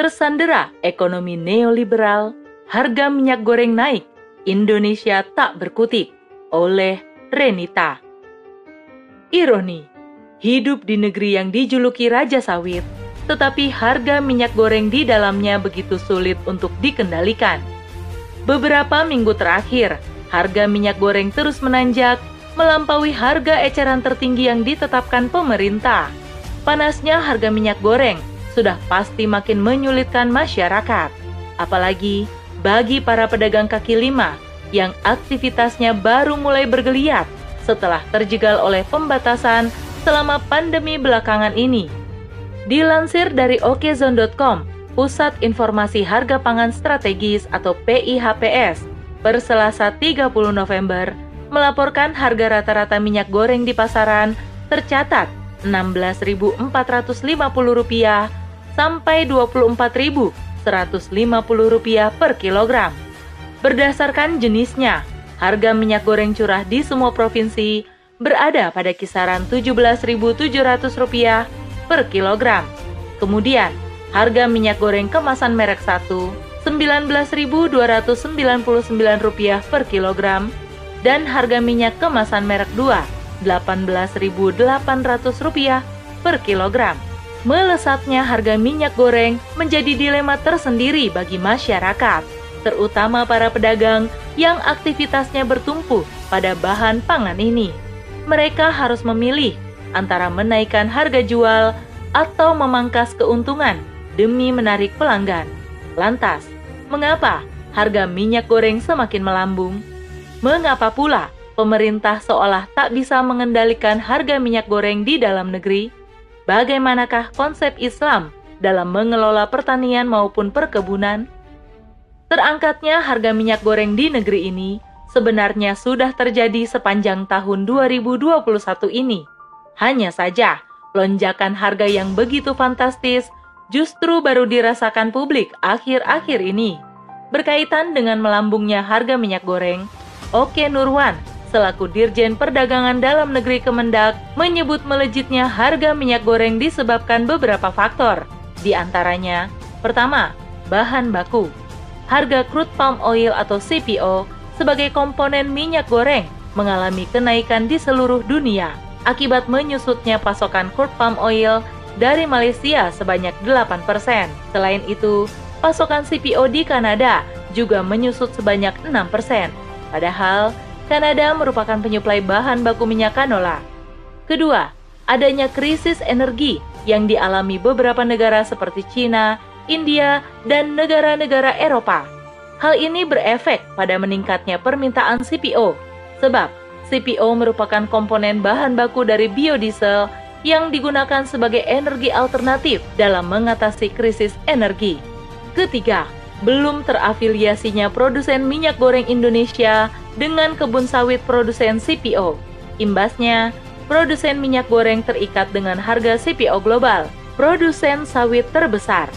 Tersandera ekonomi neoliberal, harga minyak goreng naik, Indonesia tak berkutik oleh Renita. Ironi, hidup di negeri yang dijuluki Raja Sawit, tetapi harga minyak goreng di dalamnya begitu sulit untuk dikendalikan. Beberapa minggu terakhir, harga minyak goreng terus menanjak, melampaui harga eceran tertinggi yang ditetapkan pemerintah. Panasnya harga minyak goreng sudah pasti makin menyulitkan masyarakat, apalagi bagi para pedagang kaki lima yang aktivitasnya baru mulai bergeliat setelah terjegal oleh pembatasan selama pandemi belakangan ini. Dilansir dari okezone.com, Pusat Informasi Harga Pangan Strategis atau PIHPS, per Selasa 30 November, melaporkan harga rata-rata minyak goreng di pasaran tercatat Rp16.450 sampai Rp24.150 per kilogram. Berdasarkan jenisnya, harga minyak goreng curah di semua provinsi berada pada kisaran Rp17.700 per kilogram. Kemudian, harga minyak goreng kemasan merek 1 Rp19.299 per kilogram dan harga minyak kemasan merek 2 Rp18.800 per kilogram. Melesatnya harga minyak goreng menjadi dilema tersendiri bagi masyarakat, terutama para pedagang yang aktivitasnya bertumpu pada bahan pangan ini. Mereka harus memilih antara menaikkan harga jual atau memangkas keuntungan demi menarik pelanggan. Lantas, mengapa harga minyak goreng semakin melambung? Mengapa pula pemerintah seolah tak bisa mengendalikan harga minyak goreng di dalam negeri? Bagaimanakah konsep Islam dalam mengelola pertanian maupun perkebunan? Terangkatnya harga minyak goreng di negeri ini sebenarnya sudah terjadi sepanjang tahun 2021 ini. Hanya saja, lonjakan harga yang begitu fantastis justru baru dirasakan publik akhir-akhir ini. Berkaitan dengan melambungnya harga minyak goreng, Oke Nurwan selaku Dirjen Perdagangan Dalam Negeri Kemendak menyebut melejitnya harga minyak goreng disebabkan beberapa faktor. Di antaranya, pertama, bahan baku. Harga crude palm oil atau CPO sebagai komponen minyak goreng mengalami kenaikan di seluruh dunia akibat menyusutnya pasokan crude palm oil dari Malaysia sebanyak 8%. Selain itu, pasokan CPO di Kanada juga menyusut sebanyak 6%. Padahal, Kanada merupakan penyuplai bahan baku minyak canola. Kedua, adanya krisis energi yang dialami beberapa negara seperti China, India, dan negara-negara Eropa. Hal ini berefek pada meningkatnya permintaan CPO, sebab CPO merupakan komponen bahan baku dari biodiesel yang digunakan sebagai energi alternatif dalam mengatasi krisis energi. Ketiga, belum terafiliasinya produsen minyak goreng Indonesia dengan kebun sawit produsen CPO. Imbasnya, produsen minyak goreng terikat dengan harga CPO global, produsen sawit terbesar.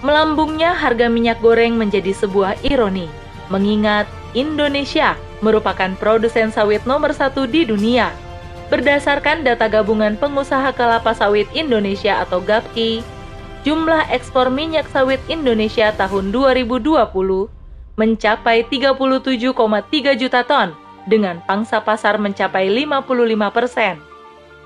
Melambungnya harga minyak goreng menjadi sebuah ironi, mengingat Indonesia merupakan produsen sawit nomor satu di dunia. Berdasarkan data gabungan pengusaha kelapa sawit Indonesia atau GAPKI, jumlah ekspor minyak sawit Indonesia tahun 2020 mencapai 37,3 juta ton dengan pangsa pasar mencapai 55 persen.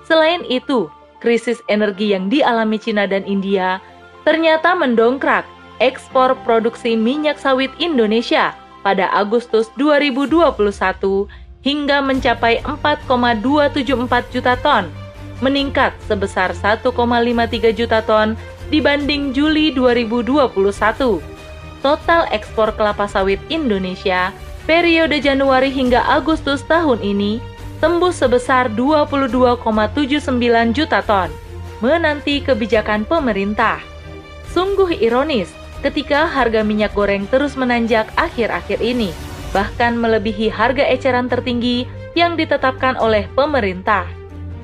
Selain itu, krisis energi yang dialami Cina dan India ternyata mendongkrak ekspor produksi minyak sawit Indonesia pada Agustus 2021 hingga mencapai 4,274 juta ton, meningkat sebesar 1,53 juta ton dibanding Juli 2021. Total ekspor kelapa sawit Indonesia periode Januari hingga Agustus tahun ini tembus sebesar 22,79 juta ton, menanti kebijakan pemerintah. Sungguh ironis ketika harga minyak goreng terus menanjak akhir-akhir ini, bahkan melebihi harga eceran tertinggi yang ditetapkan oleh pemerintah.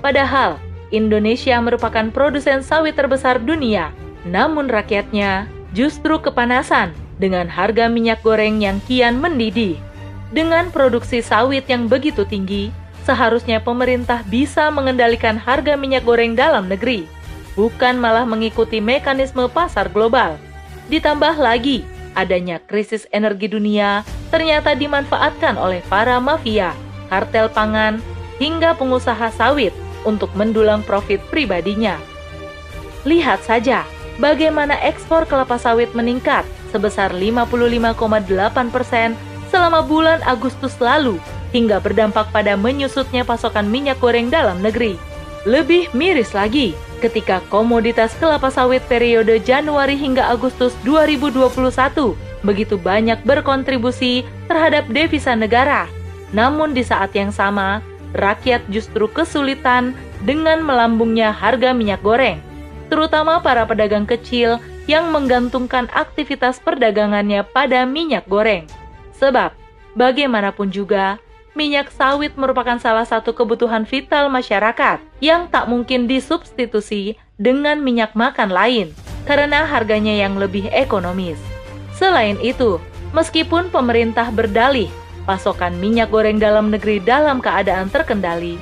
Padahal, Indonesia merupakan produsen sawit terbesar dunia, namun rakyatnya justru kepanasan dengan harga minyak goreng yang kian mendidih. Dengan produksi sawit yang begitu tinggi, seharusnya pemerintah bisa mengendalikan harga minyak goreng dalam negeri, bukan malah mengikuti mekanisme pasar global. Ditambah lagi, adanya krisis energi dunia ternyata dimanfaatkan oleh para mafia, kartel pangan, hingga pengusaha sawit untuk mendulang profit pribadinya. Lihat saja bagaimana ekspor kelapa sawit meningkat sebesar 55,8 persen selama bulan Agustus lalu hingga berdampak pada menyusutnya pasokan minyak goreng dalam negeri. Lebih miris lagi, ketika komoditas kelapa sawit periode Januari hingga Agustus 2021 begitu banyak berkontribusi terhadap devisa negara. Namun di saat yang sama, rakyat justru kesulitan dengan melambungnya harga minyak goreng, terutama para pedagang kecil yang menggantungkan aktivitas perdagangannya pada minyak goreng. Sebab, bagaimanapun juga, minyak sawit merupakan salah satu kebutuhan vital masyarakat yang tak mungkin disubstitusi dengan minyak makan lain karena harganya yang lebih ekonomis. Selain itu, meskipun pemerintah berdalih pasokan minyak goreng dalam negeri dalam keadaan terkendali,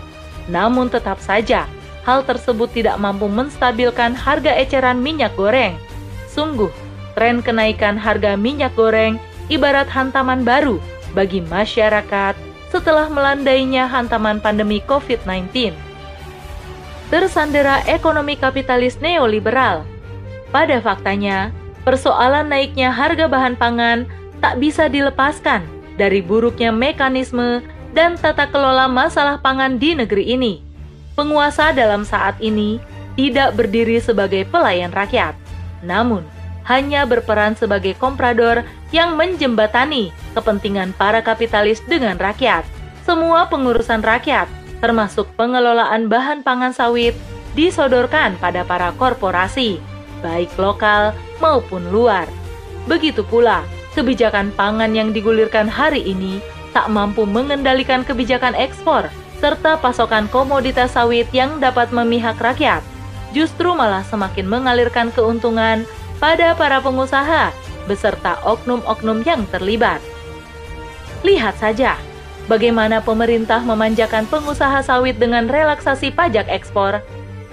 namun tetap saja hal tersebut tidak mampu menstabilkan harga eceran minyak goreng. Sungguh, tren kenaikan harga minyak goreng ibarat hantaman baru bagi masyarakat setelah melandainya hantaman pandemi COVID-19. Tersandera ekonomi kapitalis neoliberal. Pada faktanya, persoalan naiknya harga bahan pangan tak bisa dilepaskan dari buruknya mekanisme dan tata kelola masalah pangan di negeri ini. Penguasa dalam saat ini tidak berdiri sebagai pelayan rakyat, namun hanya berperan sebagai komprador yang menjembatani kepentingan para kapitalis dengan rakyat. Semua pengurusan rakyat, termasuk pengelolaan bahan pangan sawit, disodorkan pada para korporasi, baik lokal maupun luar. Begitu pula, kebijakan pangan yang digulirkan hari ini tak mampu mengendalikan kebijakan ekspor serta pasokan komoditas sawit yang dapat memihak rakyat, justru malah semakin mengalirkan keuntungan pada para pengusaha beserta oknum-oknum yang terlibat. Lihat saja bagaimana pemerintah memanjakan pengusaha sawit dengan relaksasi pajak ekspor,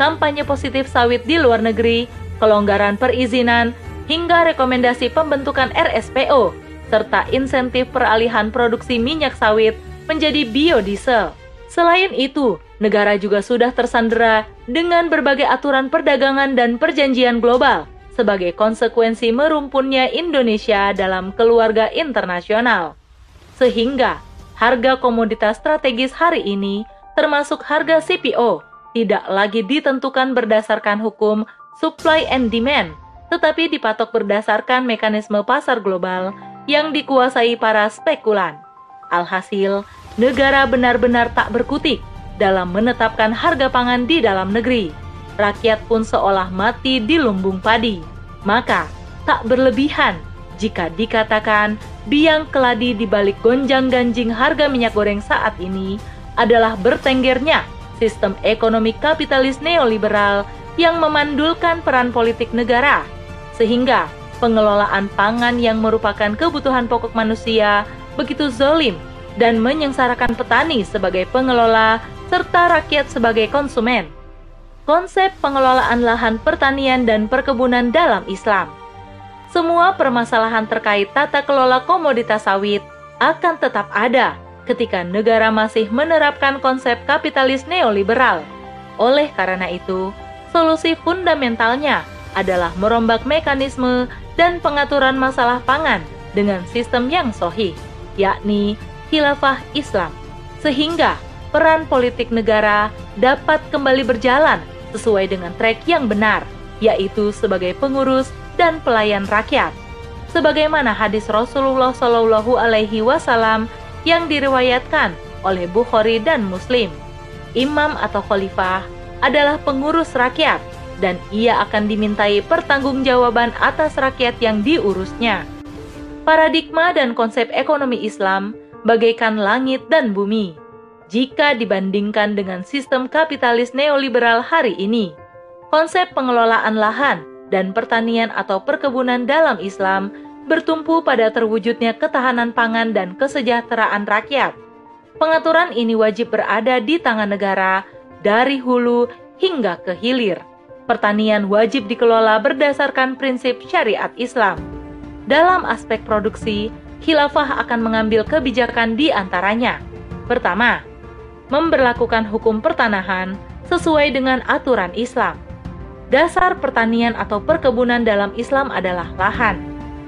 kampanye positif sawit di luar negeri, kelonggaran perizinan, hingga rekomendasi pembentukan RSPO, serta insentif peralihan produksi minyak sawit menjadi biodiesel. Selain itu, negara juga sudah tersandera dengan berbagai aturan perdagangan dan perjanjian global sebagai konsekuensi merumpunnya Indonesia dalam keluarga internasional. Sehingga harga komoditas strategis hari ini, termasuk harga CPO, tidak lagi ditentukan berdasarkan hukum supply and demand, tetapi dipatok berdasarkan mekanisme pasar global yang dikuasai para spekulan. Alhasil, negara benar-benar tak berkutik dalam menetapkan harga pangan di dalam negeri rakyat pun seolah mati di lumbung padi. Maka, tak berlebihan jika dikatakan biang keladi di balik gonjang-ganjing harga minyak goreng saat ini adalah bertenggernya sistem ekonomi kapitalis neoliberal yang memandulkan peran politik negara, sehingga pengelolaan pangan yang merupakan kebutuhan pokok manusia begitu zolim dan menyengsarakan petani sebagai pengelola serta rakyat sebagai konsumen konsep pengelolaan lahan pertanian dan perkebunan dalam Islam. Semua permasalahan terkait tata kelola komoditas sawit akan tetap ada ketika negara masih menerapkan konsep kapitalis neoliberal. Oleh karena itu, solusi fundamentalnya adalah merombak mekanisme dan pengaturan masalah pangan dengan sistem yang sohih, yakni khilafah Islam, sehingga peran politik negara dapat kembali berjalan sesuai dengan trek yang benar, yaitu sebagai pengurus dan pelayan rakyat. Sebagaimana hadis Rasulullah Shallallahu Alaihi Wasallam yang diriwayatkan oleh Bukhari dan Muslim, imam atau khalifah adalah pengurus rakyat dan ia akan dimintai pertanggungjawaban atas rakyat yang diurusnya. Paradigma dan konsep ekonomi Islam bagaikan langit dan bumi jika dibandingkan dengan sistem kapitalis neoliberal hari ini. Konsep pengelolaan lahan dan pertanian atau perkebunan dalam Islam bertumpu pada terwujudnya ketahanan pangan dan kesejahteraan rakyat. Pengaturan ini wajib berada di tangan negara dari hulu hingga ke hilir. pertanian wajib dikelola berdasarkan prinsip syariat Islam. Dalam aspek produksi, khilafah akan mengambil kebijakan di antaranya. Pertama, memberlakukan hukum pertanahan sesuai dengan aturan Islam. Dasar pertanian atau perkebunan dalam Islam adalah lahan.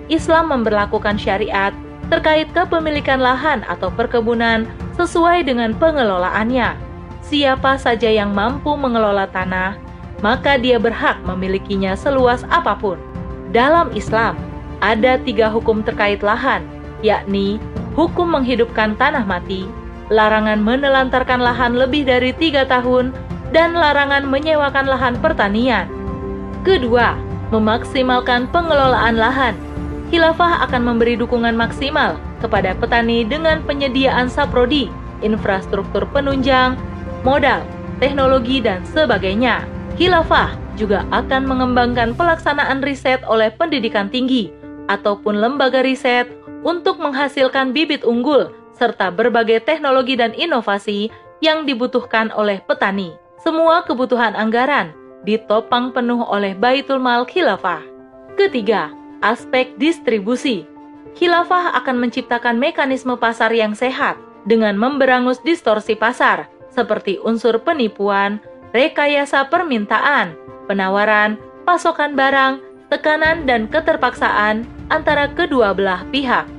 Islam memberlakukan syariat terkait kepemilikan lahan atau perkebunan sesuai dengan pengelolaannya. Siapa saja yang mampu mengelola tanah, maka dia berhak memilikinya seluas apa pun. Dalam Islam, ada tiga hukum terkait lahan, yakni hukum menghidupkan tanah mati, larangan menelantarkan lahan lebih dari tiga tahun, dan larangan menyewakan lahan pertanian. Kedua, memaksimalkan pengelolaan lahan. Khilafah akan memberi dukungan maksimal kepada petani dengan penyediaan saprodi, infrastruktur penunjang, modal, teknologi, dan sebagainya. Khilafah juga akan mengembangkan pelaksanaan riset oleh pendidikan tinggi ataupun lembaga riset untuk menghasilkan bibit unggul serta berbagai teknologi dan inovasi yang dibutuhkan oleh petani. Semua kebutuhan anggaran ditopang penuh oleh Baitul Mal Khilafah. Ketiga, aspek distribusi. Khilafah akan menciptakan mekanisme pasar yang sehat dengan memberangus distorsi pasar seperti unsur penipuan, rekayasa permintaan, penawaran, pasokan barang, tekanan, dan keterpaksaan antara kedua belah pihak.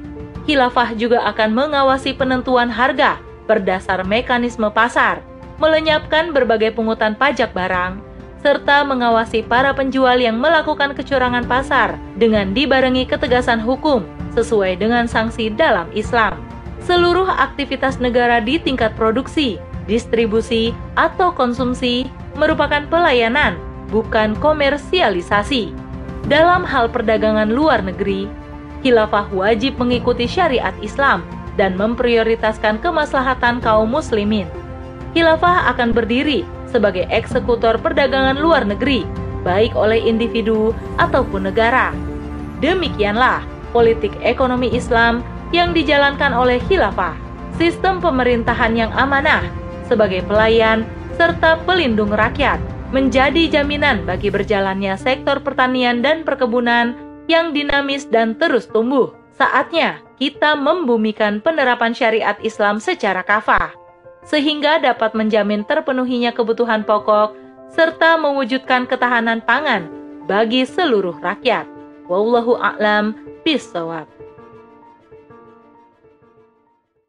Khilafah juga akan mengawasi penentuan harga berdasar mekanisme pasar, melenyapkan berbagai pungutan pajak barang, serta mengawasi para penjual yang melakukan kecurangan pasar dengan dibarengi ketegasan hukum sesuai dengan sanksi dalam Islam. Seluruh aktivitas negara di tingkat produksi distribusi, atau konsumsi merupakan pelayanan, bukan komersialisasi. Dalam hal perdagangan luar negeri, khilafah wajib mengikuti syariat Islam dan memprioritaskan kemaslahatan kaum muslimin. Khilafah akan berdiri sebagai eksekutor perdagangan luar negeri, baik oleh individu ataupun negara. Demikianlah politik ekonomi Islam yang dijalankan oleh khilafah, sistem pemerintahan yang amanah, sebagai pelayan serta pelindung rakyat, menjadi jaminan bagi berjalannya sektor pertanian dan perkebunan yang dinamis dan terus tumbuh. Saatnya kita membumikan penerapan syariat Islam secara kafah, sehingga dapat menjamin terpenuhinya kebutuhan pokok serta mewujudkan ketahanan pangan bagi seluruh rakyat. Wallahu a'lam bishawab.